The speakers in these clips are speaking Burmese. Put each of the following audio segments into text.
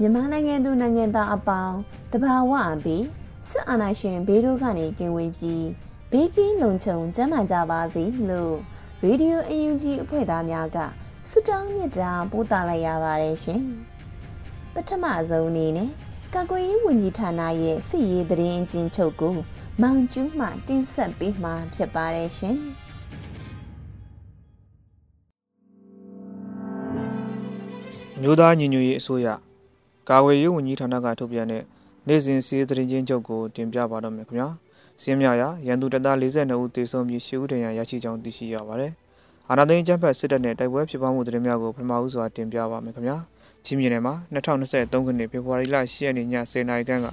မြန်မာနိုင်ငံသူနိုင်ငံသားအပေါင်းတဘာဝအပြီးစစ်အာဏာရှင်ဘေးတို့ကနေကင်ဝေးပြီးဘေးကင်းလုံခြုံကျန်းမာကြပါစေလို့ရေဒီယိုအယူဂျီအဖွဲ့သားများကဆုတောင်းမြတ်တာပို့သလိုက်ရပါတယ်ရှင်ပထမဆုံးအနေနဲ့ကာကွယ်ရေးဝန်ကြီးဌာနရဲ့စစ်ရေးသတင်းအကျဉ်းချုပ်ကိုမောင်ကျူးမှတင်ဆက်ပေးမှာဖြစ်ပါတယ်ရှင်။ မျိုးသားညီညွတ်ရေးအစိုးရကာဝေးရေးဝန်ကြီးဌာနကထုတ်ပြန်တဲ့နေ့စဉ်စီးသတင်းချင်းချုပ်ကိုတင်ပြပါတော့မယ်ခင်ဗျာစင်းမြရာရန်သူတပ်သား42ဦးသေဆုံးပြီး10ဦးဒဏ်ရာရရှိကြောင်းသိရှိရပါတယ်အာနာသိန်းကျန်းဖက်စစ်တပ်နဲ့တိုက်ပွဲဖြစ်ပွားမှုသတင်းများကိုပထမဦးစွာတင်ပြပါမယ်ခင်ဗျာချင်းမြနယ်မှာ2023ခုနှစ်ဖေဖော်ဝါရီလ10ရက်နေ့ည10:00နာရီခန့်က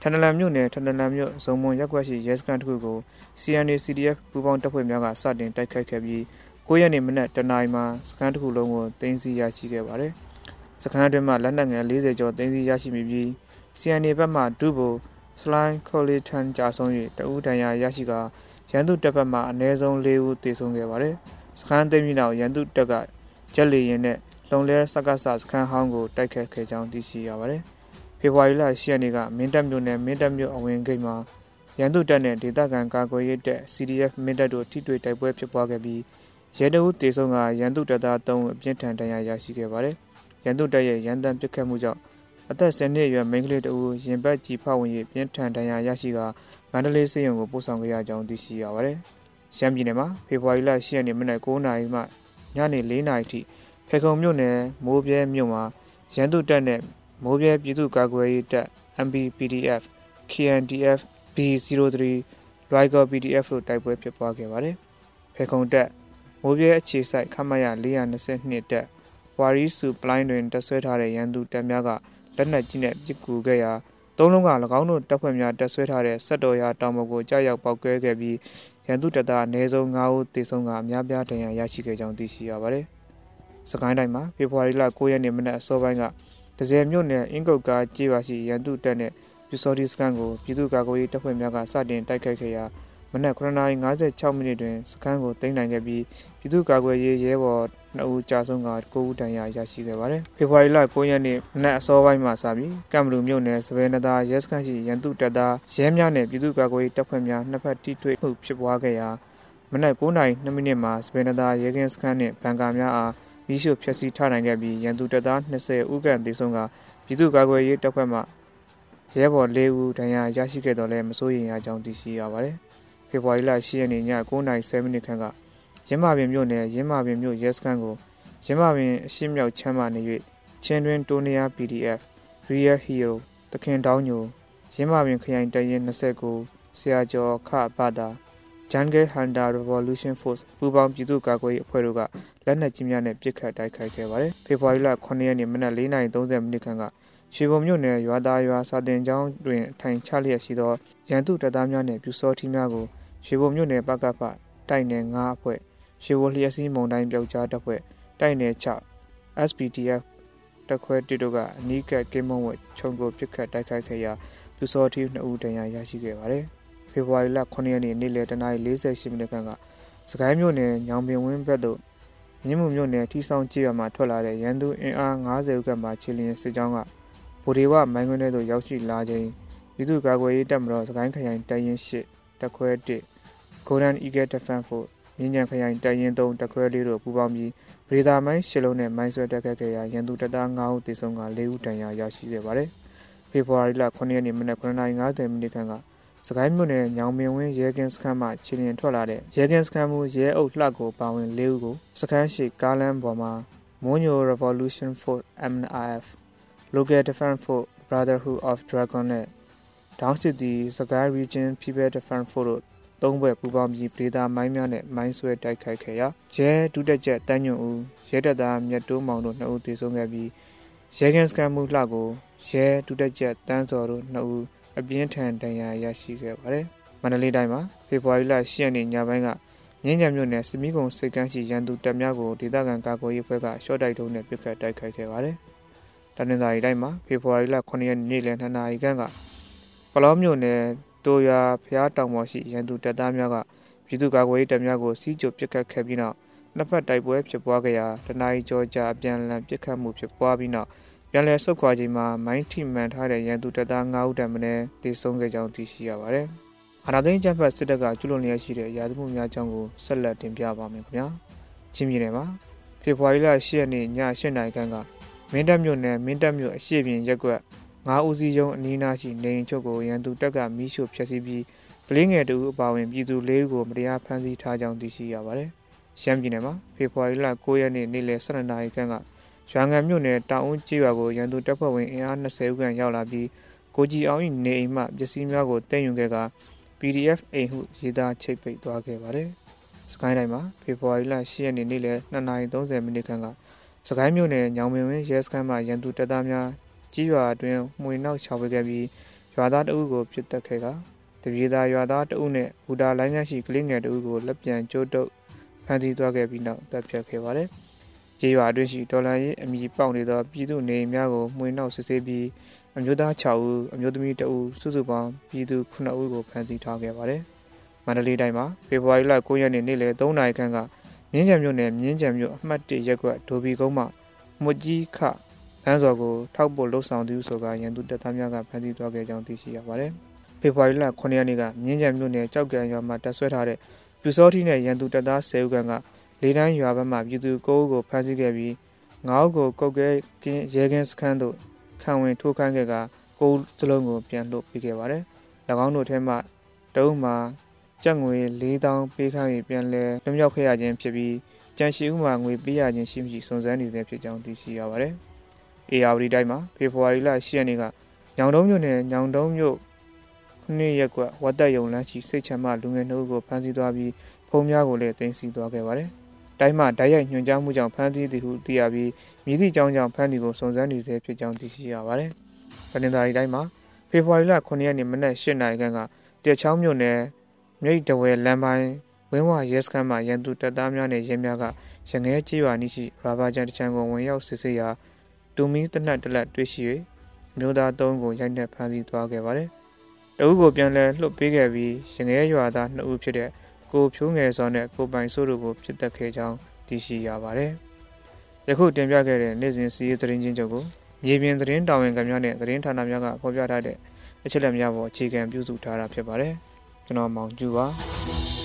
ထန်တလန်မြို့နယ်ထန်တလန်မြို့ဇုံမွန်ရက်ကွက်ရှိရဲစခန်းတစ်ခုကို CNA CDF ပူးပေါင်းတပ်ဖွဲ့များကစတင်တိုက်ခိုက်ခဲ့ပြီး 9ရက်နေ့မနက်တနာရီမှာစခန်းတစ်ခုလုံးကိုတင်းစီရရှိခဲ့ပါတယ်။စခန်းအတွင်းမှာလက်နက်ငယ်40ကျော်တင်းစီရရှိမိပြီး CNA ဘက်မှဒုဗိုလ်စလိုင်းခိုလီထန်ကြာဆုံး၍တဦးတန်ရာရရှိကရန်သူတပ်ဘက်မှအနည်းဆုံး၄ဦးသေဆုံးခဲ့ပါတယ်။စခန်းသိမ်းပြီးနောက်ရန်သူတပ်ကဂျက်လီရင်နဲ့လုံလဲစက္ကစစခန်းဟောင်းကိုတိုက်ခတ်ခဲ့ကြောင်းသိရှိရပါတယ်။ဖေဖော်ဝါရီလ10ရက်နေ့ကမင်းတပ်မြို့နယ်မင်းတပ်မြို့အဝင်ဂိတ်မှာရန်သူတပ်နဲ့ဒေသခံကာကွယ်ရေးတပ် CDF မင်းတပ်တို့ထိတွေ့တိုက်ပွဲဖြစ်ပွားခဲ့ပြီး ရဲတအုပ်တေဆုံးကရန်သူတပ်သား3ဦးအပြင်းထန်ဒဏ်ရာရရှိခဲ့ပါတယ်။ရန်သူတပ်ရဲ့ရန်တမ်းပစ်ခတ်မှုကြောင့်အသက်10နှစ်အရွယ်မိန်းကလေးတဦးရင်ဘတ်ကြီးဖောက်ဝင်၍ပြင်းထန်ဒဏ်ရာရရှိကမန္တလေးစေယုံကိုပို့ဆောင်ခဲ့ရကြောင်းသိရှိရပါတယ်။ရှမ်းပြည်နယ်မှာဖေဖော်ဝါရီလ10ရက်နေ့မနက်9:00နာရီမှညနေ4:00နာရီထိဖေခုံမြို့နယ်မိုးပြဲမြို့မှာရန်သူတပ်နဲ့မိုးပြဲပြည်သူ့ကာကွယ်ရေးတပ် MBPDF KNDF B03 Riger PDF တို့တိုက်ပွဲဖြစ်ပွားခဲ့ပါတယ်။ဖေခုံတပ် မိုးပြဲအခြေစိုက်ခမရ422တက်ဝါရီစုပလိုင်းတွင်တက်ဆွဲထားတဲ့ရန်သူတပ်များကလက်နက်ကြီးနဲ့ပစ်ကူခဲ့ရာသုံးလုံးက၎င်းတို့တပ်ဖွဲ့များတက်ဆွဲထားတဲ့စက်တော်ရာတောင်ပေါ်ကိုကြားရောက်ပောက်ကွဲခဲ့ပြီးရန်သူတပ်သားအနည်းဆုံး9ဦးသေဆုံးကအများပြားဒဏ်ရာရရှိခဲ့ကြောင်းသိရှိရပါတယ်။စကိုင်းတိုင်းမှာဖေဖော်ဝါရီလ9ရက်နေ့မနက်အစောပိုင်းကဒဇယ်မြို့နယ်အင်ကုတ်ကားကြေးပါရှိရန်သူတပ်နဲ့ပြူစော်ဒီစကန်ကိုပြည်သူ့ကာကွယ်ရေးတပ်ဖွဲ့များကစတင်တိုက်ခိုက်ခဲ့ရာ မနက်9:56မိနစ်တွင်စခန်းကိုသိမ်းနိုင်ခဲ့ပြီးပြည်သူ့ကာကွယ်ရေးရဲဘော်2ဦးကြာဆုံးက9ဦးဒဏ်ရာရရှိခဲ့ပါတယ်။ဖေဖော်ဝါရီလ9ရက်နေ့မနက်အစောပိုင်းမှာစပြီးကမ်ဘလူမြို့နယ်စပယ်နသာရဲစခန်းရှိရန်သူတပ်သားရဲများနဲ့ပြည်သူ့ကာကွယ်ရေးတပ်ဖွဲ့များနှစ်ဖက်ထိတွေ့မှုဖြစ်ပွားခဲ့ရာမနက်9:02မိနစ်မှာစပယ်နသာရဲကင်းစခန်းနှင့်ဘန်ကာများအားမိရှုဖျက်ဆီးထားနိုင်ခဲ့ပြီးရန်သူတပ်သား20ဦးခန့်သေဆုံးကပြည်သူ့ကာကွယ်ရေးတပ်ဖွဲ့မှရဲဘော်၄ဦးဒဏ်ရာရရှိခဲ့တော်လဲမစိုးရိမ်ရကြောင်းသိရှိရပါတယ်။ ဖေဖော်ဝါရီလ10ရက်နေ့ည9:07မိနစ်ခန့်ကရင်းမာပင်မြို့နယ်ရင်းမာပင်မြို့ရဲစခန်းကိုရင်းမာပင်အရှိမြောက်ချမ်းမာနေ၍ချင်းတွင်တိုးနီယာ PDF Real Hero တခင်တောင်းညိုရင်းမာပင်ခရိုင်တရင်29ဆရာကျော်ခဘာသာ Jungle Hunter Revolution Force ပူးပေါင်းပြည်သူ့ကာကွယ်ရေးအဖွဲ့တို့ကလက်နက်ကြီးများနဲ့ပစ်ခတ်တိုက်ခိုက်ခဲ့ပါတယ်။ဖေဖော်ဝါရီလ9ရက်နေ့မနက်4:30မိနစ်ခန့်ကရွှေဘုံမြို့နယ်ရွာသားရွာစာတင်ကျောင်းတွင်ထိုင်ချလျက်ရှိသောရန်သူတပ်သားများနှင့်ပြူစောထီးများကို ရွှေဘုံမြို့နယ်ပကဖတိုက်နယ်9အဖွဲ့ရွှေဘုံလျက်စီးမုံတိုင်းပျောက်ကြားတပ်ဖွဲ့တိုက်နယ်6 SPDF တက်ခွဲတစ်တို့ကအနီးကပ်ကင်းမုံဝဲခြုံကိုပစ်ခတ်တိုက်ခိုက်ခဲ့ရာပြူစောထီး2ဦးဒဏ်ရာရရှိခဲ့ပါတယ်။ဖေဖော်ဝါရီလ9ရက်နေ့နေ့လယ်တနာရီ48မိနစ်ခန့်ကစကိုင်းမြို့နယ်ညောင်ပင်ဝင်းဘက်သို့မြင်းမှုမြို့နယ်ထီဆောင်ကြေးရွာမှထွက်လာတဲ့ရန်သူအင်အား90ဦးခန့်မှခြေလျင်စစ်ကြောင်းကဗိုလ်ဒေဝမိုင်းခွင်းထဲသို့ရောက်ရှိလာခြင်းပြည်သူ့ကာကွယ်ရေးတပ်မတော်စကိုင်းခရိုင်တရင်ရှိ တက်ခွဲ1 Golden Eagle Defense Force မြင်းညံခရိုင်တရင်သုံးတခွဲလေးတို့ပူးပေါင်းပြီးဗေဒါမိုင်းရှစ်လုံးနဲ့မိုင်းဆွဲတက်ခတ်ခဲ့ရာရန်သူတပ်သား9ဦးသေဆုံးက4ဦးဒဏ်ရာရရှိခဲ့ပါတယ်။ဖေဖော်ဝါရီလ9ရက်နေ့မနက်9:50မိနစ်ခန့်ကစကိုင်းမြို့နယ်ညောင်ပင်ဝင်းရဲကင်းစခန်းမှခြေလျင်ထွက်လာတဲ့ရဲကင်းစခန်းမှုရဲအုပ်လှကိုပါဝင်၄ဦးကိုစခန်းရှိကားလမ်းပေါ်မှာ Monyo Revolution Force MNRF Local Defense Force Brotherhood of Dragon နဲ့ Down City Sagai Region People Defense Force တို့သုံးဘက်ပူးပေါင်းပြီးဒေတာမိုင်းများနဲ့မိုင်းဆွဲတိုက်ခိုက်ခဲ့ရာရဲဒုတက်ချက်တန်းညွန့်ဦးရဲတပ်သားမြတ်တိုးမောင်တို့နှစ်ဦးသေဆုံးခဲ့ပြီးရဲကန်စကန်မှုလှကိုရဲဒုတက်ချက်တန်းစော်တို့နှစ်ဦးအပြင်းထန်ဒဏ်ရာရရှိခဲ့ပါတယ်။မန္တလေးတိုင်းမှာဖေဖော်ဝါရီလ10ရက်နေ့ညပိုင်းကမြင်းကြံမြို့နယ်စမီးကုံစိတ်ကမ်းရှိရန်သူတပ်များကိုဒေသခံကာကွယ်ရေးဖွဲ့ကရှော့တိုက်ထုံးနဲ့ပစ်ခတ်တိုက်ခိုက်ခဲ့ပါတယ်။တနင်္သာရီတိုင်းမှာဖေဖော်ဝါရီလ9ရက်နေ့လယ်2နာရီခန့်က ပလောမြို့နယ်တိုရွာဖျားတောင်ပေါ်ရှိရန်သူတပ်သားများကပြည်သူ့ကာကွယ်ရေးတပ်များကိုစီးကြိုပစ်ခတ်ခဲ့ပြီးနောက်နှစ်ဖက်တိုက်ပွဲဖြစ်ပွားခဲ့ရာတနအီကျော်ကြာအပြန်အလှန်ပစ်ခတ်မှုဖြစ်ပွားပြီးနောက်ပြန်လည်ဆုတ်ခွာချိန်မှာမိုင်းထိမှန်ထားတဲ့ရန်သူတပ်သား9ဦးတံမနဲ့တေဆုံးခဲ့ကြောင်းသိရှိရပါတယ်။အာနာသိန်းကျန်းဖတ်စစ်တပ်ကကျူးလွန်လျက်ရှိတဲ့ရာဇဝတ်မှုများကြောင့်ကိုဆက်လက်တင်ပြပါမယ်ခင်ဗျာ။ချင်းပြည်နယ်မှာဖေဖော်ဝါရီလ10ရက်နေ့ည8:00နာရီခန့်ကမင်းတပ်မြို့နယ်မင်းတပ်မြို့အရှိပြင်ရက်ကွက် ငါးဦးစီးရုံးအနီးနားရှိနေအိမ်ချုပ်ကိုရန်သူတပ်ကမိရှို့ဖျက်ဆီးပြီးကလေးငယ်တို့အပါအဝင်ပြည်သူ၄ဦးကိုမတရားဖမ်းဆီးထားကြောင်းသိရှိရပါတယ်။ရှမ်းပြည်နယ်မှာဖေဖော်ဝါရီလ9ရက်နေ့နေ့လယ်12နာရီခန့်ကရွာငံမြို့နယ်တောင်ဦးကျေးရွာကိုရန်သူတပ်ဖွဲ့ဝင်အင်အား20ဦးခန့်ရောက်လာပြီးကိုကြီးအောင်၏နေအိမ်မှပစ္စည်းများကိုတင်ယူခဲ့က PDF အိမ်ဟုရေးသားချိတ်ပိတ်သွားခဲ့ပါတယ်။စကိုင်းတိုင်းမှာဖေဖော်ဝါရီလ10ရက်နေ့နေ့လယ်2:30မိနစ်ခန့်ကစကိုင်းမြို့နယ်ညောင်ပင်ဝင်းရဲစခန်းမှရန်သူတပ်သားများ ကြီးရွာအတွင်းမှွေနောက်ချောက်ပေးခဲ့ပြီးရွာသားတအုပ်ကိုပြစ်တက်ခဲ့ကတပြေသာရွာသားတအုပ်နဲ့ဘူတာလိုင်းကရှိကလေးငယ်တအုပ်ကိုလက်ပြန်ကျိုးတုပ်ဖမ်းဆီးသွားခဲ့ပြီးနောက်တပ်ဖြတ်ခဲ့ပါတယ်။ကြေးရွာအတွင်းရှိဒေါ်လာရေးအမိပေါက်နေသောပြည်သူနေများကိုမှွေနောက်စစ်ဆေးပြီးအမျိုးသား6ဦးအမျိုးသမီး2ဦးစုစုပေါင်းပြည်သူ9ဦးကိုဖမ်းဆီးထားခဲ့ပါတယ်။မန္တလေးတိုင်းမှာဖေဖော်ဝါရီလ9ရက်နေ့နေ့လယ်3နာရီခန့်ကမြင်းကြံမြို့နယ်မြင်းကြံမြို့အမှတ်1ရပ်ကွက်ဒိုဘီကုန်းမှာမှုကြီးခ လမ်းစော်ကိုထောက်ဖို့လှုပ်ဆောင်သူဆိုကရန်သူတပ်သားများကဖမ်းဆီးသွားခဲ့ကြောင်းသိရှိရပါတယ်။ဖေဖော်ဝါရီလ9ရက်နေ့ကမြင်းကြံမြို့နယ်ကြောက်ကံရွာမှာတပ်ဆွဲထားတဲ့ပြူစောထီနဲ့ရန်သူတပ်သား10ဦးခန့်ကလေးတိုင်းရွာဘက်မှပြည်သူ9ဦးကိုဖမ်းဆီးခဲ့ပြီး9ဦးကိုကုတ်ကဲရဲကင်းစခန်းသို့ခံဝင်ထိုးခိုင်းခဲ့က9ဦးစလုံးကိုပြန်လွှတ်ပေးခဲ့ပါတယ်။၎င်းတို့ထဲမှတအုပ်မှာကျပ်ငွေ4000ပေးခိုင်းပြီးပြန်လဲလွမြောက်ခဲ့ရခြင်းဖြစ်ပြီးကြံရှိဥမှာငွေပေးရခြင်းရှိမရှိစုံစမ်းနေသေးဖြစ်ကြောင်းသိရှိရပါတယ်။ အေယာဝတီတိုင်းမှာဖေဖော်ဝါရီလ10ရက်နေ့ကညောင်တုံးမြို့နယ်ညောင်တုံးမြို့ခုနှစ်ရက်ကွက်ဝတ်တက်ယုံလမ်းရှိစိတ်ချမ်းမလူငယ်နှုတ်ကိုဖမ်းဆီးသွားပြီးဖုံးများကိုလည်းတင်စီသွားခဲ့ပါတယ်။တိုင်းမှာဓာတ်ရိုက်ညွှန်ကြားမှုကြောင့်ဖမ်းဆီးသည်ဟုသိရပြီးမြည်သည့်ကြောင်းကြောင့်ဖမ်းသည်ကိုစုံစမ်းနေဆဲဖြစ်ကြောင်းသိရှိရပါတယ်။ပဏ္ဍာရီတိုင်းမှာဖေဖော်ဝါရီလ9ရက်နေ့မနက်8နာရီခန့်ကတဲချောင်းမြို့နယ်မြိတ်တဝဲလမ်းပိုင်းဝင်းဝရဲစခန်းမှာရန်သူတပ်သားများနဲ့ရဲများကရငဲကြေးရွာနီးရှိရာဘာကျန်တချံကိုဝင်ရောက်စစ်ဆေးရာ တူမီတနတ်တလက်တွေ့ရှိ၍မျိုးသားသုံးကိုရိုက်နှက်ဖမ်းဆီးသွားခဲ့ပါတယ်။တအုပ်ကိုပြန်လည်လွှတ်ပေးခဲ့ပြီးရငဲရွာသားနှစ်ဦးဖြစ်တဲ့ကိုဖြိုးငယ်စောနဲ့ကိုပိုင်စိုးတို့ကိုပြစ်တက်ခဲ့ကြောင်းသိရှိရပါတယ်။ယခုတင်ပြခဲ့တဲ့နေ့စဉ်စီးရေးသတင်းချင်းချုပ်ကိုမြေပြင်သတင်းတာဝန်ခံများနဲ့သတင်းဌာနများကဖော်ပြထားတဲ့အချက်အလက်များပေါ်အခြေခံပြုစုထားတာဖြစ်ပါတယ်။ကျွန်တော်မောင်ကျူပါ။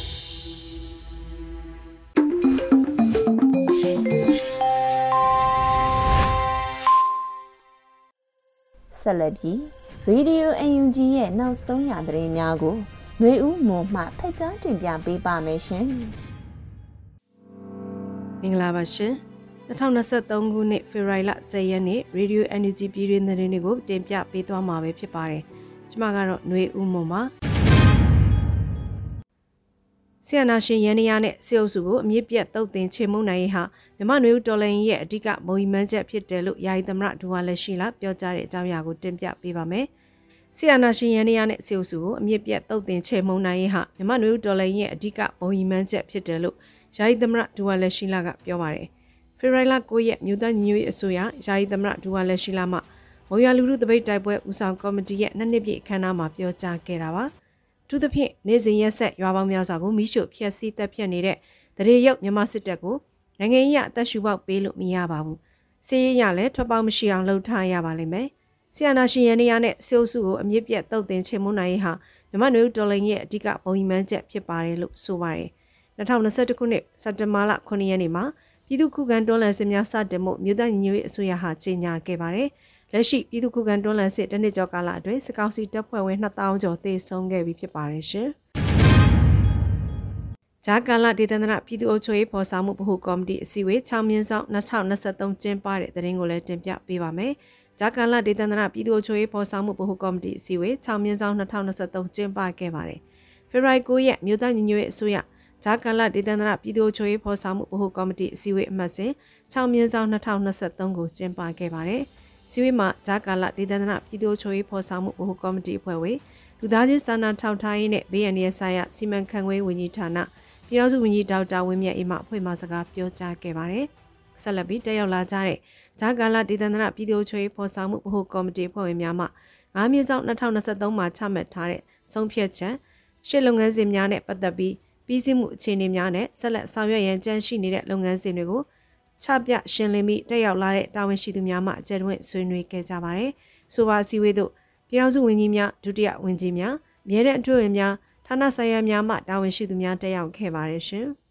ဆက်လက်ပြီး Radio UNG ရဲ့နောက်ဆုံးရသတင်းများကိုຫນွေဦးမွန်မှဖက်ကြားတင်ပြပေးပါမယ်ရှင်။မင်္ဂလာပါရှင်။2023ခုနှစ်ဖေဖော်ဝါရီလ10ရက်နေ့ Radio UNG ပြည်တွင်းသတင်းတွေကိုတင်ပြပေးသွားမှာပဲဖြစ်ပါတယ်။ကျွန်မကတော့ຫນွေဦးမွန်ပါ။ ဆီယနာရှင်ရန်နီယာနဲ့စေအုပ်စုကိုအမြင့်ပြတ်တုတ်တင်ချေမှုန်းနိုင်ရေးဟာမြမနွေဦးတော်လိုင်းရဲ့အဓိကမုံမှန်းချက်ဖြစ်တယ်လို့ယာယီသမရဒူဝါလက်ရှိလာပြောကြားတဲ့အကြောင်းအရာကိုတင်ပြပေးပါမယ်။ဆီယနာရှင်ရန်နီယာနဲ့စေအုပ်စုကိုအမြင့်ပြတ်တုတ်တင်ချေမှုန်းနိုင်ရေးဟာမြမနွေဦးတော်လိုင်းရဲ့အဓိကမုံမှန်းချက်ဖြစ်တယ်လို့ယာယီသမရဒူဝါလက်ရှိလာကပြောပါတယ်။ဖေဖော်ဝါရီလ9ရက်မြို့သားညီညွတ်ရေးအစိုးရယာယီသမရဒူဝါလက်ရှိလာမှမုံရလူလူတပိတ်တိုက်ပွဲဦးဆောင်ကော်မတီရဲ့နှစ်နှစ်ပြည့်အခမ်းအနားမှာပြောကြားခဲ့တာပါ။ ထူးသဖြင့်နေစဉ်ရက်ဆက်ရွာပေါင်းများစွာကိုမိရှုဖျက်ဆီးတပ်ဖြတ်နေတဲ့တရေရုပ်မြန်မာစစ်တပ်ကိုနိုင်ငံရေးအသက်ရှူပေါက်ပေးလို့မရပါဘူး။စီးရေးရလည်းထွက်ပေါက်မရှိအောင်လှုပ်ထားရပါလိမ့်မယ်။ဆီယနာရှင်ရန်နေရနဲ့စီအုပ်စုကိုအမြင့်ပြတ်တုတ်တင်ချေမွန်းနိုင်ဟာမြမနွေဒေါ်လင်ရဲ့အဓိကဘုံမှန်းချက်ဖြစ်ပါတယ်လို့ဆိုပါတယ်။2021ခုနှစ်စက်တင်ဘာလ9ရက်နေ့မှာပြည်သူ့ခုခံတွန်းလှန်စစ်များစတင်မှုမြို့သားညီညွတ်ရေးအစိုးရဟာကြေညာခဲ့ပါတယ်။ လက်ရှိပြည်သူ့ခုခံတွန်းလှန်စစ်တနစ်ကျော်ကာလအတွင်းစစ်ကောင်စီတပ်ဖွဲ့ဝင်2000ကျော်သေဆုံးခဲ့ပြီဖြစ်ပါတယ်ရှင်။ဂျာကာလာဒေသန္တရပြည်သူ့အုပ်ချုပ်ရေးဖော်ဆောင်မှုဗဟုကော်မတီအစည်းအဝေး6မြင်းဆောင်2023ကျင်းပတဲ့တဲ့ရင်ကိုလည်းတင်ပြပေးပါမယ်။ဂျာကာလာဒေသန္တရပြည်သူ့အုပ်ချုပ်ရေးဖော်ဆောင်မှုဗဟုကော်မတီအစည်းအဝေး6မြင်းဆောင်2023ကျင်းပခဲ့ပါတယ်။ဖေဖော်ဝါရီ9ရက်မြို့သားညီညွတ်ရေးအစိုးရဂျာကန်လဒေသန္တရပြည်သူ့ချိုရေးဖော်ဆောင်မှုဗဟိုကော်မတီအစည်းအဝေးအမှတ်စဉ်6မြင်းဆောင်2023ကိုကျင်းပခဲ့ပါတယ်။ စည်းဝေးမှာဂျာကန်လဒေသန္တရပြည်သူ့ချိုရေးဖော်ဆောင်မှုဗဟိုကော်မတီအဖွဲ့ဝင်လူသားချင်းစာနာထောက်ထားရေးနဲ့ဘေးရန်ရဲဆိုင်ရာစီမံခန့်ခွဲဝန်ကြီးဌာနပြည်ထောင်စုဝန်ကြီးဒေါက်တာဝင်းမြတ်အေးမှအဖွဲ့မှစကားပြောကြားခဲ့ပါတယ်။ဆက်လက်ပြီးတက်ရောက်လာကြတဲ့ဂျာကန်လဒေသန္တရပြည်သူ့ချိုရေးဖော်ဆောင်မှုဗဟိုကော်မတီအဖွဲ့ဝင်များမှ9မြင်းဆောင်2023မှာချမှတ်ထားတဲ့ဆုံးဖြတ်ချက်ရှစ်လုပ်ငန်းစဉ်များနဲ့ပတ်သက်ပြီးပြီးစီးမှုအခြေအနေများနဲ့ဆက်လက်ဆောင်ရွက်ရန်ကြံရှိနေတဲ့လုပ်ငန်းစဉ်တွေကို ချပြရှင်းလင်းပြီးတက်ရောက်လာတဲ့တာဝန်ရှိသူများမှအကြံတွင်ဆွေးနွေးခဲ့ကြပါတယ်။ဆိုပါအစည်းအဝေးသို့ပြည်ထောင်စုဝန်ကြီးများဒုတိယဝန်ကြီးများမြဲတဲ့အတွင်းများဌာနဆိုင်ရာများမှတာဝန်ရှိသူများတက်ရောက်ခဲ့ပါတယ်ရှင်။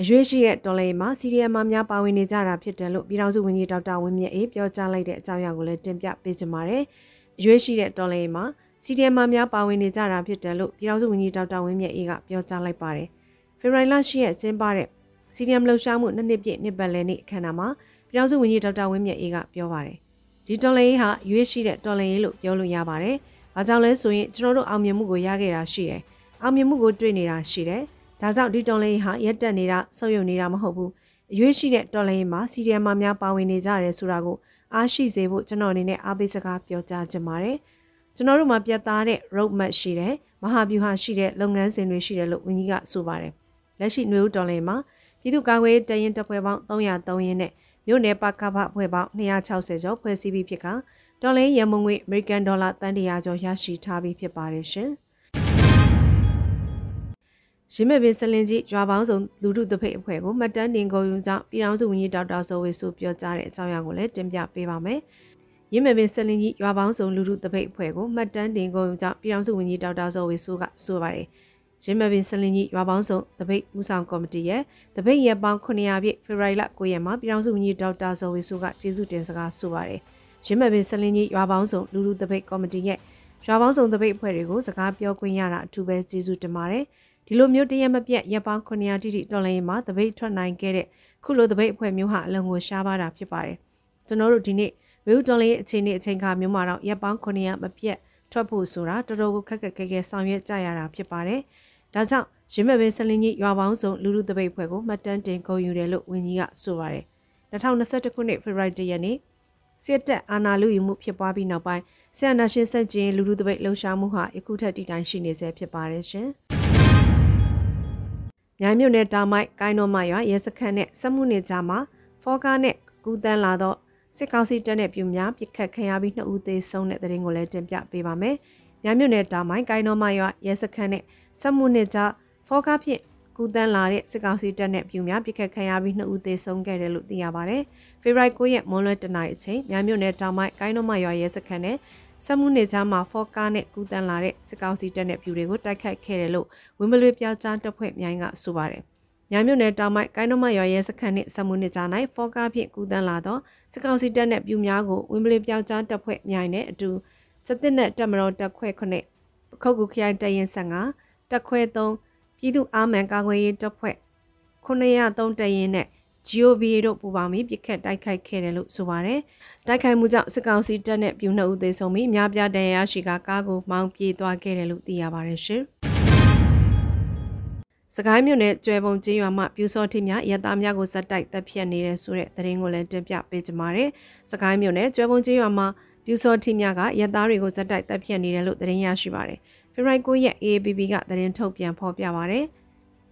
အရွေးရှိတဲ့တော်လေးမှာစီရီယမ်မများပါဝင်နေကြတာဖြစ်တယ်လို့ပြည်ထောင်စုဝန်ကြီးဒေါက်တာဝင်းမြတ်အေးပြောကြားလိုက်တဲ့အကြောင်းအရာကိုလည်းတင်ပြပေးကြပါမယ်။အရွေးရှိတဲ့တော်လေးမှာစီဒီအမ်မာများပါဝင်နေကြတာဖြစ်တယ်လို့ပြည်ထောင်စုဝန်ကြီးဒေါက်တာဝင်းမြတ်အေးကပြောကြားလိုက်ပါတယ်။ဖေဖော်ဝါရီလ10ရက်ကျင်းပတဲ့ စီဒီအမ်လှုပ်ရှားမှုနှစ်နှစ်ပြည့်နှစ်ပတ်လည်နေ့အခမ်းအနားမှာပြည်ထောင်စုဝန်ကြီးဒေါက်တာဝင်းမြတ်အေးကပြောပါတယ်။ဒီတော်လရေးဟာရွေးရှိတဲ့တော်လရေးလို့ပြောလို့ရပါတယ်။ဘာကြောင့်လဲဆိုရင်ကျွန်တော်တို့အောင်မြင်မှုကိုရခဲ့တာရှိတယ်။အောင်မြင်မှုကိုတွေ့နေတာရှိတယ်။ဒါကြောင့်ဒီတော်လရေးဟာရက်တက်နေတာဆုပ်ယုပ်နေတာမဟုတ်ဘူး။အရွေးရှိတဲ့တော်လရေးမှာစီဒီအမ်မာများပါဝင်နေကြတယ်ဆိုတာကိုအားရှိစေဖို့ကျွန်တော်အနေနဲ့အားပေးစကားပြောကြားချင်ပါတယ်။ကျွန်တော်တို့မှာပြတ်သားတဲ့ road map ရှိတယ်မဟာဗျူဟာရှိတဲ့လုပ်ငန်းစဉ်တွေရှိတယ်လို့ဝန်ကြီးကဆိုပါတယ်လက်ရှိຫນွေဦးတော်လင်မှာ ပြည်သူ့ကာကွယ်ရေးတရင်တပ်ဖွဲ့ပေါင်း303ရင်းနဲ့မြို့နယ်ပကဖအဖွဲ့ပေါင်း260ကျော်ဖွဲ့စည်းပြီးဖြစ်ကတော်လင်ရမုံငွေအမေရိကန်ဒေါ်လာတန်တရာကျော်ရရှိထားပြီးဖြစ်ပါတယ်ရှင်ရင်းမဲ့ပင်စလင်ကြီးရွာပေါင်းစုံလူထုတဖိတ်အဖွဲ့ကိုမှတ်တမ်းတင်ကုန်ယူကြောင်းပြည်ထောင်စုဝန်ကြီးဒေါက်တာဇော်ဝေစုပြောကြားတဲ့အကြောင်းအရာကိုလည်းတင်ပြပေးပါမယ်။ရင်းမဲ့ပင်ဆက်လင်းကြီးရွာပေါင်းစုံလူထုတပိတ်အဖွဲ့ကိုမှတ်တမ်းတင်ကုန်ကြောင့်ပြည်ထောင်စုဝန်ကြီးဒေါက်တာဇော်ဝေဆိုးကဆိုပါတယ် ရင်းမဲ့ပင်ဆက်လင်းကြီးရွာပေါင်းစုံတပိတ်ဦးဆောင်ကော်မတီရဲ့တပိတ်ရက်ပေါင်း900ပြည့်ဖေဖော်ဝါရီလ9ရက်မှာပြည်ထောင်စုဝန်ကြီးဒေါက်တာဇော်ဝေဆိုးကကျေးဇူးတင်စကားဆိုပါတယ်ရင်းမဲ့ပင်ဆက်လင်းကြီးရွာပေါင်းစုံလူထုတပိတ်ကော်မတီရဲ့ရွာပေါင်းစုံတပိတ်အဖွဲ့တွေကိုစကားပြောခွင့်ရတာအထူးပဲကျေးဇူးတင်ပါတယ်ဒီလိုမျိုးတရက်မပြတ်ရက်ပေါင်း900တိတိတော်လိုင်းမှာတပိတ်ထွက်နိုင်ခဲ့တဲ့ခုလိုတပိတ်အဖွဲ့မျိုးဟာအလုံးကိုရှားပါတာဖြစ်ပါတယ်ကျွန်တော်တို့ဒီနေ့ဝေဥတွန်လေးအခြေအနေအချိန်ခါမျိုးမှာတော့ရပ်ပေါင်း900မပြတ်ထွက်ဖို့ဆိုတာတော်တော်ကိုခက်ခက်ခဲခဲဆောင်ရွက်ကြရတာဖြစ်ပါတယ်။ ဒါကြောင့်ရင်းမဲ့ပင်စလင်းကြီးရွာပေါင်းစုံလူလူတပိတ်ဖွဲ့ကိုမှတ်တမ်းတင်ဂုဏ်ယူတယ်လို့ဝန်ကြီးကဆိုပါတယ်။2021ခုနှစ်ဖေဖော်ဝါရီလရက်နေ့စစ်တပ်အာဏာလုယူမှုဖြစ်ပွားပြီးနောက်ပိုင်းဆီယနာရှင်စက်ကျင်းလူလူတပိတ်လှုံ့ဆော်မှုဟာယခုထက်တည်တိုင်းရှိနေဆဲဖြစ်ပါတယ်ရှင်။မြိုင်မြို့နယ်တောင်မိုက်ကိုင်းတော်မရွာရဲစခန်းနဲ့စက်မှုနယ်ကြားမှာဖောကားနဲ့ကူတန်းလာသောစစ်ကောင်စီတပ်နဲ့ပြူများပြစ်ခတ်ခံရပြီးနှစ်ဦးသေဆုံးတဲ့တဲ့ရင်ကိုလည်းတင်ပြပေးပါမယ်။မြမြို့နယ်တောင်ပိုင်းကိုင်းတော်မရွာရဲစခန်းနဲ့ စက်မှုနှစ်ကြားဖောကားဖြင့်ကူတန်းလာတဲ့စစ်ကောင်စီတပ်နဲ့ပြူများပြစ်ခတ်ခံရပြီးနှစ်ဦးသေဆုံးခဲ့တယ်လို့သိရပါဗျ။ဖေဖော်ဝါရီ9ရက်မွန်းလွဲတနင်္လာအချိန်မြမြို့နယ်တောင်ပိုင်းကိုင်းတော်မရွာရဲစခန်းနဲ့စက်မှုနေကြားမှာဖောကားနဲ့ကူတန်းလာတဲ့စစ်ကောင်စီတပ်နဲ့ပြူတွေကိုတိုက်ခိုက်ခဲ့တယ်လို့ဝင်းမလွေပြောက်ကြားတပ်ဖွဲ့မြိုင်းကဆိုပါတယ်။ညမြို့နယ်တောင်ပိုင်းကိုင်းနမရွာရဲစခန်းနှင့်စမှုနှစ်ကြား၌ဖောကားဖြင့်ကူတန်းလာသောစစ်ကောင်စီတပ်နှင့်ပြူများကိုဝင်းပလီပြောက်ကြားတပ်ဖွဲ့မြိုင်နှင့်အတူစစ်တပ်နှင့်တပ်မတော်တပ်ခွဲခုနှစ်ပခုတ်ကူခရိုင်တရင်15 တပ်ခွဲ3ပြည်သူအာမန်ကာကွယ်ရေးတပ်ဖွဲ့903တရင်နဲ့ GOB တို့ပူးပေါင်းပြီးပြစ်ခတ်တိုက်ခိုက်ခဲ့တယ်လို့ဆိုပါတယ်။တိုက်ခိုက်မှုကြောင့်စစ်ကောင်စီတပ်နဲ့ပြူနှစ်ဦးသေဆုံးပြီးများပြားဒဏ်ရာရှိကကားကိုမောင်းပြေးသွားခဲ့တယ်လို့သိရပါတယ်ရှင်။စကိုင်းမြို့နယ်ကျွဲပုံကျေးရွာမှပြူစောထိများရတာများကိုဇက်တိုက်တပ်ဖြတ်နေတဲ့ဆိုတဲ့သတင်းကိုလည်းတင်ပြပေးကြပါမယ်။စကိုင်းမြို့နယ်ကျွဲပုံကျေးရွာမှပြူစောထိများကရတာတွေကိုဇက်တိုက်တပ်ဖြတ်နေတယ်လို့သတင်းရရှိပါတယ်။ ဖေဖော်ဝါရီ9ရက် AABB ကသတင်းထုတ်ပြန်ဖော်ပြပါတယ်။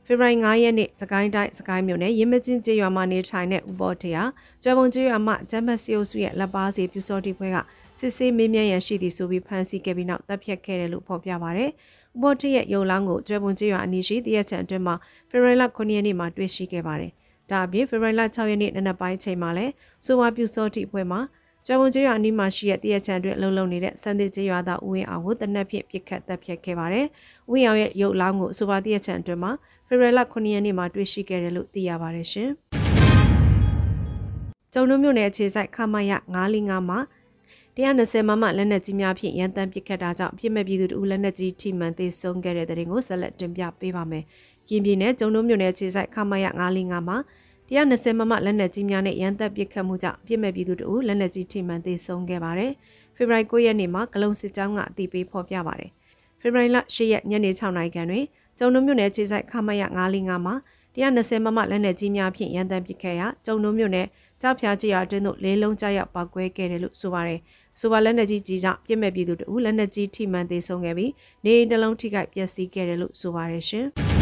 ဖေဖော်ဝါရီ9ရက်နေ့စကိုင်းတိုင်းစကိုင်းမြို့နယ်ရင်းမချင်းကျေးရွာမှာနေထိုင်တဲ့ဥပေါ်ထေဟာကျွဲပုံကျေးရွာမှဂျမ်မတ်စီအိုစုရဲ့လက်ပါစီပြူစောတိဖွဲကစစ်ဆေးမေးမြန်းရန်ရှိသည်ဆိုပြီးဖမ်းဆီးခဲ့ပြီးနောက်တပ်ဖြတ်ခဲ့တယ်လို့ဖော်ပြပါတယ်။ဥဘော်ထရဲ့ရုံလောင်းကိုကျွဲပွန်ကျေးရွာအနီးရှိတရက်ချန်အတွင်းမှာဖေဖော်ဝါရီလ9ရက်နေ့မှာတွေ့ရှိခဲ့ပါတယ်။ဒါအပြင်ဖေဖော်ဝါရီလ6ရက်နေ့နနက်ပိုင်းချိန်မှာလည်းဆိုဝါပြူစောတိအဖွဲ့မှာ ကျော်ဝန်ကျေးရွာအနီးမှာရှိတဲ့တရက်ချံအတွင်းအလုံးလုံးနေတဲ့စံသစ်ကျေးရွာသားဦးဝင်းအောင်ကိုတနက်ဖြန်ပြစ်ခတ်တပ်ဖြတ်ခဲ့ပါတယ်။ဦးဝင်းအောင်ရဲ့ရုပ်လောင်းကိုအဆိုပါတရက်ချံအတွင်းမှာဖေဖော်ဝါရီလ9ရက်နေ့မှာတွေ့ရှိခဲ့တယ်လို့သိရပါတယ်ရှင်။ကျုံတို့မြို့နယ်အခြေစိုက်ခမရ945မှာ120မမလက်နက်ကြီးများဖြင့်ရန်တမ်းပစ်ခတ်တာကြောင့်ပြစ်မဲ့ပြည်သူတို့လက်နက်ကြီးထိမှန်သေဆုံးခဲ့တဲ့တဲ့ရင်ကိုဆက်လက်တင်ပြပေးပါမယ်။ကင်းပြည်နယ်ကျုံတို့မြို့နယ်အခြေစိုက်ခမရ945မှာ 120မမလက်နက်ကြီးများနဲ့ရန်တပ်ပစ်ခတ်မှုကြောင့်ပြစ်မဲ့ပြည်သူတို့လက်နက်ကြီးထိမှန်သေဆုံးခဲ့ပါတယ်။ဖေဖော်ဝါရီ9ရက်နေ့မှာဂလုံစစ်ကြောင်းကအတိပေးဖော်ပြပါတယ်။ဖေဖော်ဝါရီလ10ရက်ညနေ6နာရီခန့်တွင်ကျုံတို့မြို့နယ်ခြေဆိုင်ခမရ955မှာ120မမလက်နက်ကြီးများဖြင့်ရန်တမ်းပစ်ခတ်ရာကျုံတို့မြို့နယ်ကြောက်ဖြားကြီးရာအတွင်းသို့လေးလုံးကြားရောက်ပောက်ကွဲခဲ့တယ်လို့ဆိုပါတယ်။ဆိုပါလက်နက်ကြီးကြီးကြောင့်ပြစ်မဲ့ပြည်သူတို့လက်နက်ကြီးထိမှန်သေဆုံးခဲ့ပြီးနေအိမ်တစ်လုံးထိခိုက်ပျက်စီးခဲ့တယ်လို့ဆိုပါတယ်ရှင်။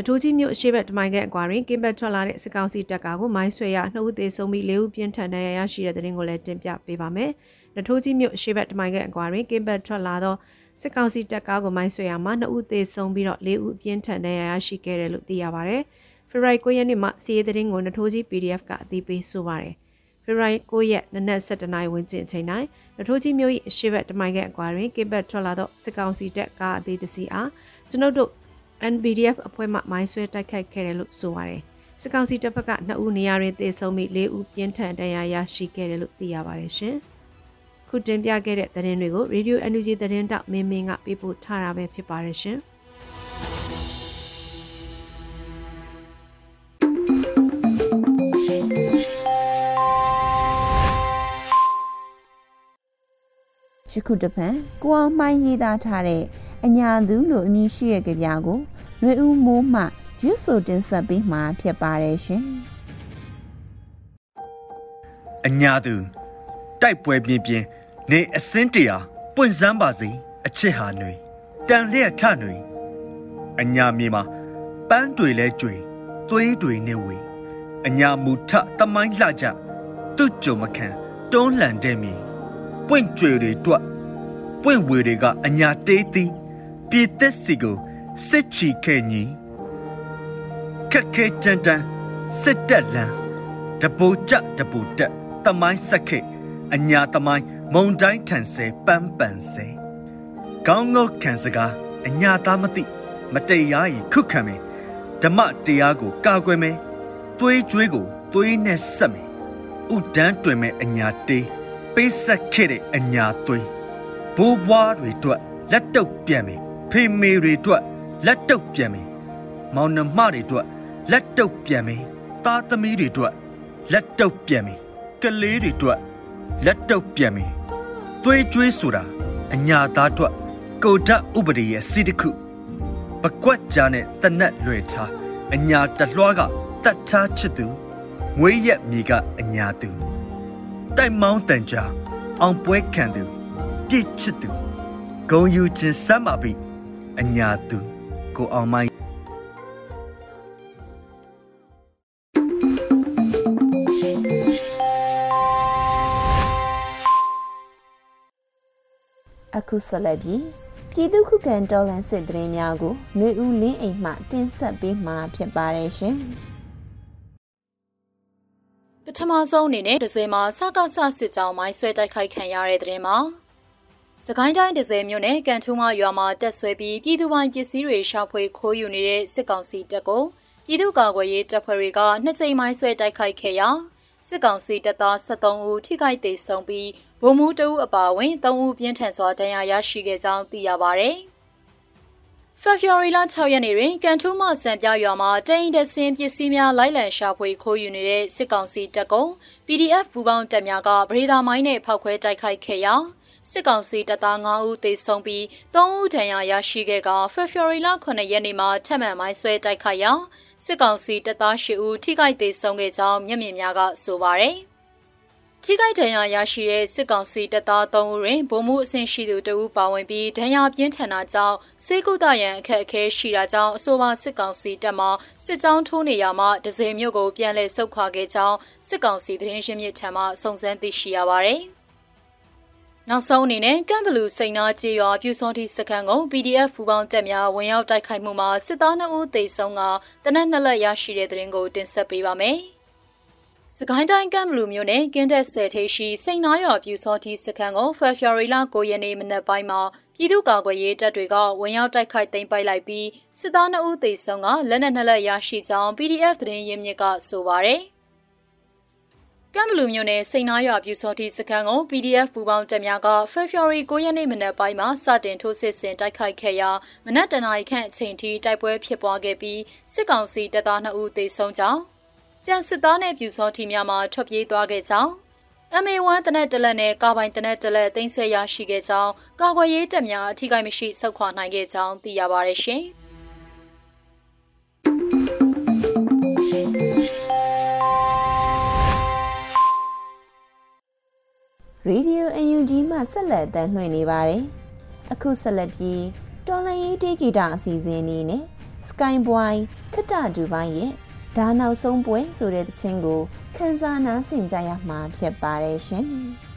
နထိုးကြီးမြို့အရှိဘက်တမိုင်ကအကွာတွင်ကင်းဘက်ထွက်လာတဲ့စစ်ကောင်စီတပ်ကားကိုမိုင်းဆွဲရနှုတ်သေးဆုံးပြီးလေးဦးပြင်းထန်ဒဏ်ရာရရှိတဲ့တဲ့ရင်ကိုလည်းတင်ပြပေးပါမယ်။နထိုးကြီးမြို့အရှိဘက်တမိုင်ကအကွာတွင်ကင်းဘက်ထွက်လာသောစစ်ကောင်စီတပ်ကားကိုမိုင်းဆွဲရမှာနှစ်ဦးသေဆုံးပြီးတော့လေးဦးပြင်းထန်ဒဏ်ရာရရှိခဲ့တယ်လို့သိရပါဗျ။ဖေဖော်ဝါရီ9ရက်နေ့မှာစီးရဲတဲ့ရင်ကိုနထိုးကြီး PDF ကအသိပေးဆိုပါတယ်။ဖေဖော်ဝါရီ9ရက်နနက်7:00နာရီဝန်းကျင်အချိန်တိုင်းနထိုးကြီးမြို့၏အရှိဘက်တမိုင်ကအကွာတွင်ကင်းဘက်ထွက်လာသောစစ်ကောင်စီတပ်ကားအသေးတစီအားကျွန်ုပ်တို့ NBDF အဖွဲ့မှမိုင်းဆွဲတိုက်ခိုက်ခဲ့တယ်လို့ဆိုပါတယ်။စစ်ကောင်စီတပ်ဖက်က2ဦးနေရာတွင်သေဆုံးပြီး4ဦးပြင်းထန်ဒဏ်ရာရရှိခဲ့တယ်လို့သိရပါတယ်ရှင်။ခုတင်ပြခဲ့တဲ့သတင်းတွေကို Radio NUG သတင်းတောက်မင်းမင်းကပေးပို့ထားတာပဲဖြစ်ပါတယ်ရှင်။ယခုတပံကိုအောင်မှိုင်းရေးသားထားတဲ့ အညာသူလို့အမည်ရှိတဲ့ကြပြာကိုနှွေဦးမိုးမှရွတ်ဆိုတင်ဆက်ပေးမှာဖြစ်ပါတယ်ရှင်။အညာသူတိုက်ပွဲပြင်းပြင်းနေအစင်းတရာပွင့်စမ်းပါစေအချစ်ဟာနှွေတန်လျက်ထနှွေအညာမြေမှာပန်းတွေလဲကြွေသွေးတွေနဲ့ဝေအညာမူထတမိုင်းလှကြသူ့ကြုံမခံတွန်းလှန်တဲ့မြေပွင့်ကြွေတွေတွက်ပွင့်ဝေတွေကအညာတေးသီး ပြည်သက်စီကိုစစ်ချီခဲ့ညီခက်ခဲကြမ်းတမ်းစစ်တက်လန်းတပူကြတပူတက်တမိုင်းဆက်ခဲ့အညာတမိုင်းမုံတိုင်းထန်ဆဲပန်းပန်ဆဲကောင်းငုတ်ခံစကားအညာသားမသိမတရားရင်ခုခံမယ်ဓမ္မတရားကိုကာကွယ်မယ်သွေးကြွေးကိုသွေးနဲ့ဆက်မယ်ဥဒန်းတွင်မဲ့အညာတေးပေးဆက်ခဲ့တဲ့အညာသွေးဘိုးဘွားတွေအတွက်လက်တုပ်ပြန်မယ် ဖေမေတွေအတွက်လက်တုပ်ပြန်မယ်မောင်နှမတွေအတွက်လက်တုပ်ပြန်မယ်သားသမီးတွေအတွက်လက်တုပ်ပြန်မယ်ကလေးတွေအတွက်လက်တုပ်ပြန်မယ်သွေးကြွေးဆိုတာအညာသားအတွက်ကိုဓာတ်ဥပဒေရဲ့စီတခုပကွက်ကြားနဲ့တနက်လွယ်ထားအညာတလွှားကတတ်ထားချစ်သူငွေရက်မြေကအညာသူတိုက်မောင်းတန်ကြားအောင်ပွဲခံသူပြည့်ချစ်သူဂုံယူခြင်းစမ်းပါပြီ အညာသူကိုအောင်မိုင်းအခုဆက်လက်ပြီးပြည်သူခုခံတော်လှန်စစ်တရင်များကိုຫນွေဦးလင်းအိမ်မှတင်ဆက်ပေးမှာဖြစ်ပါတယ်ရှင်ပထမဆုံးအနေနဲ့ဒဇယ်မှာစကားဆစစ်ကြောင်းမိုင်းဆွဲတိုက်ခိုက်ခံရတဲ့တဲ့ရင်မှာ စကိုင်းတိုင်းဒဇယ်မြို့နယ်ကန်ထူးမရွာမှာတက်ဆွဲပြီးပြည်သူပိုင်ပစ္စည်းတွေရှာဖွေခိုးယူနေတဲ့စစ်ကောင်စီတပ်ကိုပြည်သူ့ကာကွယ်ရေးတပ်ဖွဲ့တွေကနှစ်ကြိမ်မိုင်းဆွဲတိုက်ခိုက်ခဲ့ရာစစ်ကောင်စီတပ်သား73ဦးထိခိုက်ဒေဆုံးပြီးဗိုလ်မှူးတဦးအပါအဝင်3ဦးပြင်းထန်စွာဒဏ်ရာရရှိခဲ့ကြောင်းသိရပါဗျ။ဖေဖော်ဝါရီလ6ရက်နေ့တွင်ကန်ထူးမစံပြရွာမှာတိန်တဆင်းပစ္စည်းများလိုက်လံရှာဖွေခိုးယူနေတဲ့စစ်ကောင်စီတပ်ကုံ PDF ဘူပေါင်းတပ်များကဗရေဒါမိုင်းနဲ့ဖောက်ခွဲတိုက်ခိုက်ခဲ့ရာ စစ်ကောင်စီတပ်သား9ဦးသေဆုံးပြီး3ဦးဒဏ်ရာရရှိခဲ့ကဖေဖော်ဝါရီလ9ရက်နေ့မှာထပ်မံမိုင်းဆွဲတိုက်ခိုက်ရာစစ်ကောင်စီတပ်သား10ဦးထိခိုက်သေဆုံးခဲ့ကြောင်းမျက်မြင်များကဆိုပါတယ်။ထိခိုက်ဒဏ်ရာရရှိတဲ့စစ်ကောင်စီတပ်သား3ဦးတွင်ဗိုလ်မှူးအဆင့်ရှိသူတဦးပါဝင်ပြီးဒဏ်ရာပြင်းထန်တာကြောင့်စေကုသရန်အခက်အခဲရှိတာကြောင့်အဆိုပါစစ်ကောင်စီတပ်မှစစ်ကြောင်းထိုးနေရမှဒဇယ်မြို့ကိုပြန်လည်ဆုတ်ခွာခဲ့ကြောင်းစစ်ကောင်စီသတင်းရင်းမြစ်ထံမှစုံစမ်းသိရှိရပါသည်။ နောက်ဆုံးအနေနဲ့ကမ်ဘလူးစိန်နာကြေးရွာပြူစောတိစခန်းကို PDF ဖူပေါင်းတပ်များဝင်ရောက်တိုက်ခိုက်မှုမှာစစ်သား2ဦးသေဆုံးကတနက်နှစ်လက်ရရှိတဲ့တဲ့ရင်ကိုတင်ဆက်ပေးပါမယ်။စကိုင်းတိုင်းကမ်ဘလူမြို့နယ်ကင်းတက်ဆယ်ထေးရှိစိန်နာရွာပြူစောတိစခန်းကိုဖေဖော်ဝါရီလ9ရက်နေ့မနက်ပိုင်းမှာပြည်သူ့ကာကွယ်ရေးတပ်တွေကဝင်ရောက်တိုက်ခိုက်သိမ်းပိုက်လိုက်ပြီးစစ်သား2ဦးသေဆုံးကလက်နက်နှစ်လက်ရရှိကြောင်း PDF သတင်းရင်းမြစ်ကဆိုပါရယ် ကမ်ဘလူမြို့နယ်စိန်နာရွာပြူစောတိစခန်းကို PDF ပူပေါင်းတပ်များကဖေဖော်ဝါရီ9ရက်နေ့မနက်ပိုင်းမှာစတင်ထိုးစစ်ဆင်တိုက်ခိုက်ခဲ့ရာမနက်တနာရီခန့်အချိန်ထိတိုက်ပွဲဖြစ်ပွားခဲ့ပြီးစစ်ကောင်စီတပ်သား2ဦးသေဆုံးကြောင်းကြံစစ်သားနဲ့ပြူစောထီများမှထွက်ပြေးသွားခဲ့ကြောင်း MA1 တနက်တလက်နဲ့ကာပိုင်တနက်တလက်သိမ်းဆည်းရရှိခဲ့ကြောင်းကာကွယ်ရေးတပ်များအထူးကိမရှိဆုတ်ခွာနိုင်ခဲ့ကြောင်းသိရပါ တယ်ရှင်။ Radio UNG မှဆက်လက်တမ်းလွှင့်နေပါတယ်။အခုဆက်လက်ပြီးတော်လန်ရေးတေးဂီတအစီအစဉ်လေးနဲ့ Skyboy ခတ္တဒူပိုင်းရဲ့ဒါနောက်ဆုံးပွဲဆိုတဲ့သချင်းကိုခန်းစားနားဆင်ကြရမှာဖြစ်ပါတယ်ရှင်။"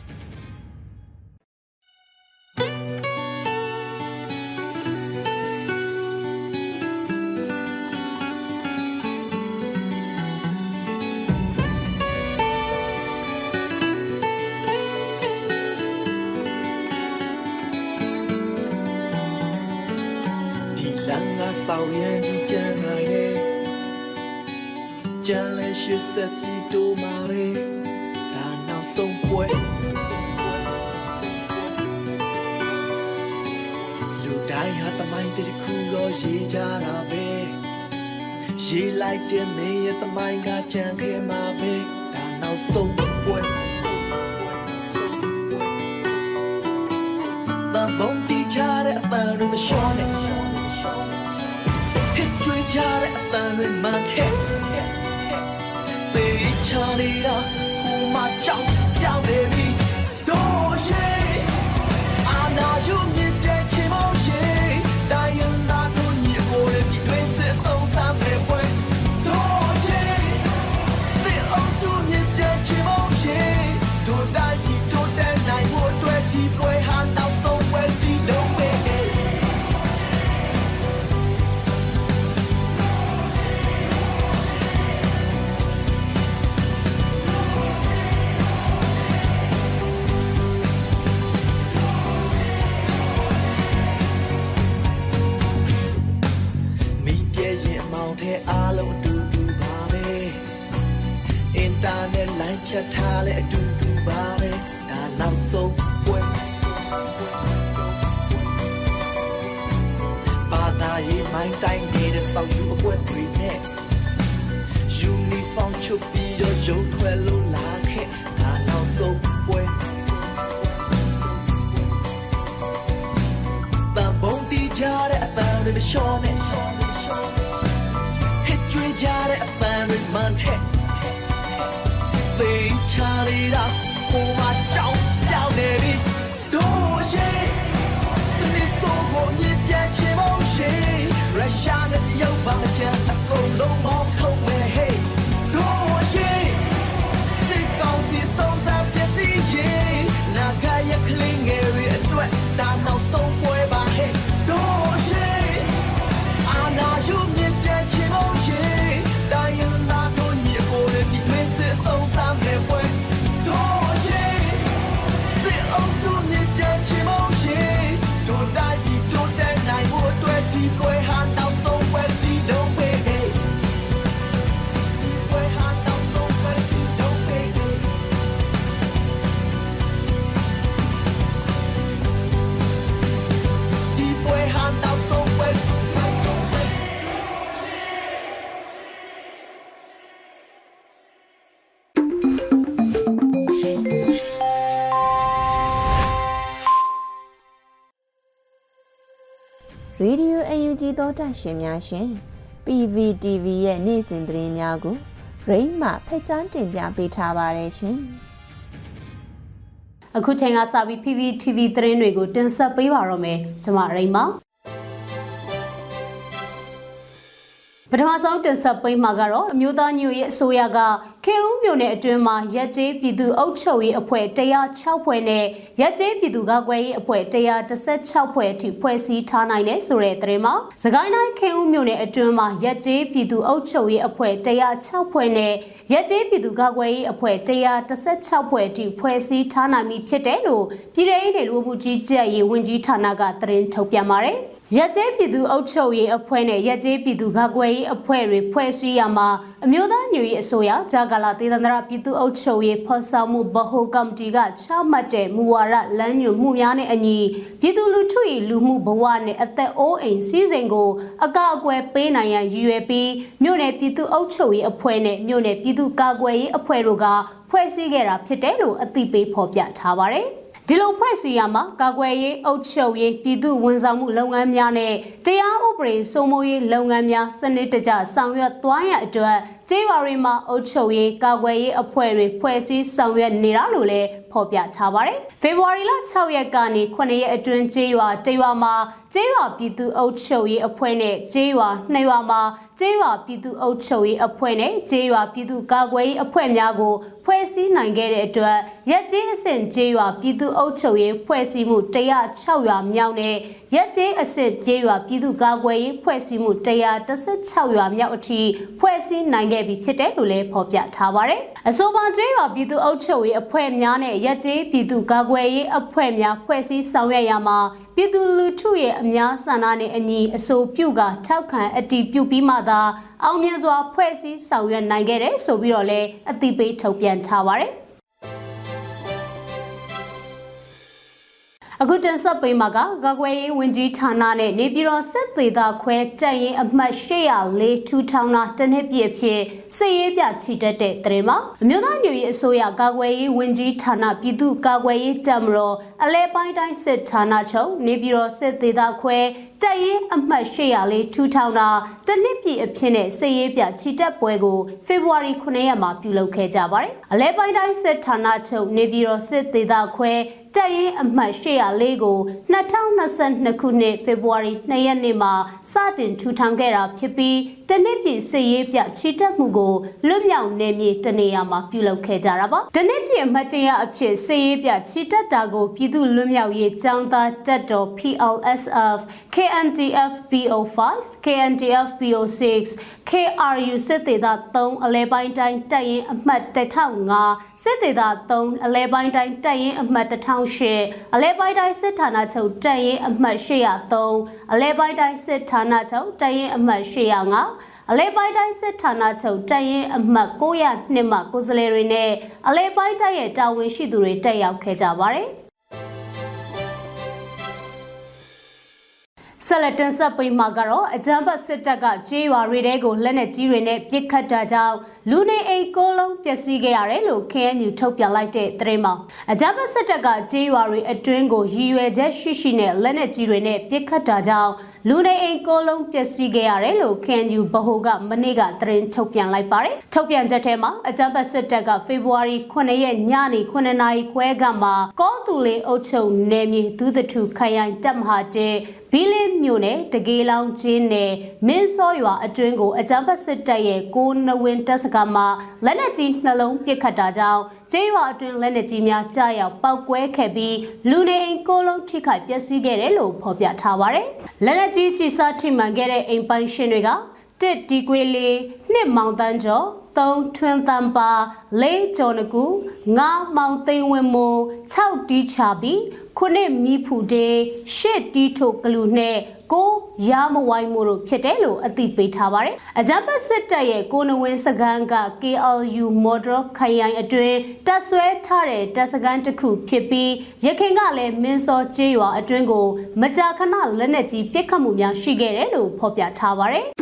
ဘုံတီချတဲ့အပန်းတို့မလျှော့နဲ့ဟစ်ကြွေးကြတဲ့အပန်းတွေမှန်တဲ့ပေးချနေတာ က်လိုင်းဖြတ်ထားလဲအတူတူပါပဲဒါနောက်ဆုံးပွဲဘာသာရေးမိုင်းတိုင်းနေတဲ့ဆောက်ယူအပွဲတွေနဲ့ယူနီဖောင်းချုပ်ပြီးတော့ရုပ်ထွက်လို့လာခဲ့ဒါနောက်ဆုံးပွဲတန်ဘုံတီးကြတဲ့အပန်းတွေမလျှော့နဲ့ UNG သောတာရှင်များရှင် PVTV ရဲ့နေ့စဉ်သတင်းများကိုရိမ့်မှဖက်ချန်းတင်ပြပေးထားပါတယ်ရှင်။အခုချိန်ကစပြီး PPTV သတင်းတွေကိုတင်ဆက်ပေးပါတော့မယ်ကျွန်မရိမ့်ပါပထမဆုံးတင်ဆက်ပေးမှာကတော့အမျိုးသားညွရဲ့အစိုးရက ခေဦးမြို့နယ်အတွင်းမှာရက်ကျေးပြည်သူ့အုပ်ချုပ်ရေးအဖွဲ့106ဖွဲ့နဲ့ရက်ကျေးပြည်သူ့ကာကွယ်ရေးအဖွဲ့116ဖွဲ့အထိဖွဲ့စည်းထားနိုင်တဲ့ဆိုတဲ့သတင်းမှာစကိုင်းတိုင်းခေဦးမြို့နယ်အတွင်းမှာရက်ကျေးပြည်သူ့အုပ်ချုပ်ရေးအဖွဲ့106ဖွဲ့နဲ့ရက်ကျေးပြည်သူ့ကာကွယ်ရေးအဖွဲ့116ဖွဲ့အထိဖွဲ့စည်းထားနိုင်ပြီဖြစ်တယ်လို့ပြည်ထောင်စုလူမှုကြီးကြပ်ရေးဝန်ကြီးဌာနကသတင်းထုတ်ပြန်ပါတယ်။ ရက်ကျေးပြည်သူ့အုပ်ချုပ်ရေးအဖွဲ့နဲ့ရက်ကျေးပြည်သူ့ကာကွယ်ရေးအဖွဲ့တွေဖွဲ့စည်းရမှာအမျိုးသားညွရေးအစိုးရဂျာကာလာဒေသန္တရပြည်သူ့အုပ်ချုပ်ရေးဖော်ဆောင်မှုဗဟိုကော်မတီကချမှတ်တဲ့မူဝါဒလမ်းညွှန်မှုများနဲ့အညီပြည်သူလူထု၏လူမှုဘဝနဲ့အသက်အိုးအိမ်စည်းစိမ်ကိုအကာအကွယ်ပေးနိုင်ရန်ရည်ရွယ်ပြီးမြို့နယ်ပြည်သူ့အုပ်ချုပ်ရေးအဖွဲ့နဲ့မြို့နယ်ပြည်သူ့ကာကွယ်ရေးအဖွဲ့တို့ကဖွဲ့စည်းခဲ့တာဖြစ်တယ်လို့အသိပေးဖော်ပြထားပါတယ်။ ဒီလိုဖွဲ့စည်းရမှာကာကွယ်ရေးအုပ်ချုပ်ရေးပြည်သူဝန်ဆောင်မှုလုပ်ငန်းများနဲ့တရားဥပဒေစိုးမိုးရေးလုပ်ငန်းများစနစ်တကျဆောင်ရွက်သွားရအတွက် ကျေးရွာတွေမှာအုပ်ချုပ်ရေးကာကွယ်ရေးအဖွဲ့တွေဖွဲ့စည်းဆောင်ရွက်နေတာလို့လည်းဖော်ပြထားပါတယ်။ဖေဖော်ဝါရီလ6ရက်ကနေ9ရက်အတွင်းကျေးရွာတရွာမှာကျေးရွာပြည်သူအုပ်ချုပ်ရေးအဖွဲ့နဲ့ကျေးရွာနှစ်ရွာမှာကျေးရွာပြည်သူ့အုပ်ချုပ်ရေးအဖွဲ့နဲ့ကျေးရွာပြည်သူ့ကာကွယ်ရေးအဖွဲ့များကိုဖွဲ့စည်းနိုင်ခဲ့တဲ့အတွက်ရက်ကျေးအဆင့်ကျေးရွာပြည်သူ့အုပ်ချုပ်ရေးဖွဲ့စည်းမှု106ရွာမြောက်နဲ့ ရက်ကျေးအဆင့်ကျေးရွာပြည်သူ့ကာကွယ်ရေးဖွဲ့စည်းမှု116ရွာမြောက်အထိဖွဲ့စည်းနိုင်ခဲ့ပြီဖြစ်တယ်လို့လည်းဖော်ပြထားပါတယ်။အဆိုပါကျေးရွာပြည်သူ့အုပ်ချုပ်ရေးအဖွဲ့များနဲ့ရက်ကျေးပြည်သူ့ကာကွယ်ရေးအဖွဲ့များဖွဲ့စည်းဆောင်ရွက်ရမှာပြည်သူလူထုရဲ့အများဆန္ဒနဲ့အညီအဆိုပြုကထောက်ခံအတည်ပြုပြီးမှသာအောင်မြင်စွာဖွဲ့စည်းဆောင်ရွက်နိုင်ခဲ့တယ်ဆိုပြီးတော့လည်းအသိပေးထုတ်ပြန်ထားပါတယ် အခုတင်ဆက်ပေးမှာကကာကွယ်ရေးဝန်ကြီးဌာနနဲ့နေပြည်တော်စစ်သေးတာခွဲတက်ရင်အမှတ်804ထူထောင်တာတနစ်ပြည့်ဖြစ်စစ်ရေးပြချီတက်တဲ့တရင်မှာအမျိုးသားညွေရေးအစိုးရကာကွယ်ရေးဝန်ကြီးဌာနပြည်သူ့ကာကွယ်ရေးတပ်မတော်အလဲပိုင်းတိုင်းစစ်ဌာနချုပ်နေပြည်တော်စစ်သေးတာခွဲတက်ရင်အမှတ်804ထူထောင်တာတနစ်ပြည့်အဖြစ်နဲ့စစ်ရေးပြချီတက်ပွဲကိုဖေဖော်ဝါရီ9ရက်မှာပြုလုပ်ခဲ့ကြပါတယ်အလဲပိုင်းတိုင်းစစ်ဌာနချုပ်နေပြည်တော်စစ်သေးတာခွဲ တက်ရင်အမှတ်804ကို2022ခုနှစ်ဖေဖော်ဝါရီ2ရက်နေ့မှာစတင်ထူထောင်ခဲ့တာဖြစ်ပြီး တနစ်ပြည့်စစ်ရေးပြချီတက်မှုကိုလွတ်မြောက်နေမြေတနေရာမှာပြုလုပ်ခဲ့ကြတာပါတနစ်ပြည့်အမှတ်တရအဖြစ်စစ်ရေးပြချီတက်တာကိုပြည်သူလွတ်မြောက်ရေးចောင်းသားတက်တော် PLSF KNDF BO5 KNDF BO6 KRU စစ်သေးတာ3အလဲပိုင်းတိုင်းတက်ရင်အမှတ်1005စစ်သေးတာ3အလဲပိုင်းတိုင်းတက်ရင်အမှတ်1008အလဲပိုင်းတိုင်းစစ်ဌာနချုပ်တက်ရင်အမှတ်803အလဲပိုင်းတိုင်းစစ်ဌာနချုပ်တက်ရင်အမှတ်805 အလဲပိုင်းတိုင်းစစ်ဌာနချုပ်တက်ရင်အမှတ်902မှကိုယ်စားလှယ်တွေနဲ့အလဲပိုင်းတိုင်းရဲ့တာဝန်ရှိသူတွေတက်ရောက်ခဲ့ကြပါတယ်။ဆက်လက်တင်ဆက်ပေးမှာကတော့အကြမ်းဖက်စစ်တပ်ကကြေးရွာတွေတဲကိုလက်နက်ကြီးတွေနဲ့ပစ်ခတ်တာကြောင့်လူနေအိမ်ကိုလုံးပျက်စီးခဲ့ရတယ်လို့ KNU ထုတ်ပြန်လိုက်တဲ့သတင်းမှာအကြမ်းဖက်စစ်တပ်ကကြေးရွာတွေအတွင်းကိုရည်ရွယ်ချက်ရှိရှိနဲ့လက်နက်ကြီးတွေနဲ့ပစ်ခတ်တာကြောင့် လူနေအိမ်ကိုလုံးပျက်စီးခဲ့ရတယ်လို့ KNU ဗဟိုကမနေ့ကသတင်းထုတ်ပြန်လိုက်ပါတယ်ထုတ်ပြန်ချက်ထဲမှာအကြမ်းဖက်စစ်တပ်ကဖေဖော်ဝါရီ9ရက်ညနေ9နာရီခွဲကမှကောတူလေးအုပ်ချုပ်နယ်မြေဒုသထုခရိုင်တပ်မဟာတဲ ဘီလင်းမြို့နယ်တကေးလောင်ကျင်းနယ်မင်းစောရွာအတွင်းကိုအကြမ်းဖက်စစ်တပ်ရဲ့ကိုနဝင်းတပ်စခန်းမှာလက်နက်ကြီးနှလုံးပစ်ခတ်တာကြောင့်ကျေးရွာအတွင်းလက်နက်ကြီးများကြားရောက်ပောက်ကွဲခဲ့ပြီးလူနေအိမ်ကိုလုံးထိခိုက်ပျက်စီးခဲ့တယ်လို့ဖော်ပြထားပါတယ်။လက်နက်ကြီးကြီးစားထိမှန်ခဲ့တဲ့အိမ်ပိုင်ရှင်တွေကတစ်ဒီကွေလေးနှစ်မောင်တန်းကျော် သုံးထွန်းတန်ပါလေးကျော်နကူငါမောင်သိန်းဝင်းမိုး6တီးချပြီးခုနှစ်မီဖူတေရှစ်တီးထုတ်ကလူနဲ့ကိုရမဝိုင်းမို့လို့ဖြစ်တယ်လို့အသိပေးထားပါတယ်။အကြမ်းဖက်စစ်တပ်ရဲ့ကိုနဝင်းစကန်က KLU Model ခရိုင်အတွင်းတပ်ဆွဲထားတဲ့တပ်စကန်တစ်ခုဖြစ်ပြီးရခင်ကလည်းမင်းစောကျေးရွာအတွင်းကိုမကြာခဏလက်နက်ကြီးပစ်ခတ်မှုများရှိခဲ့တယ်လို့ဖော်ပြထားပါတယ်။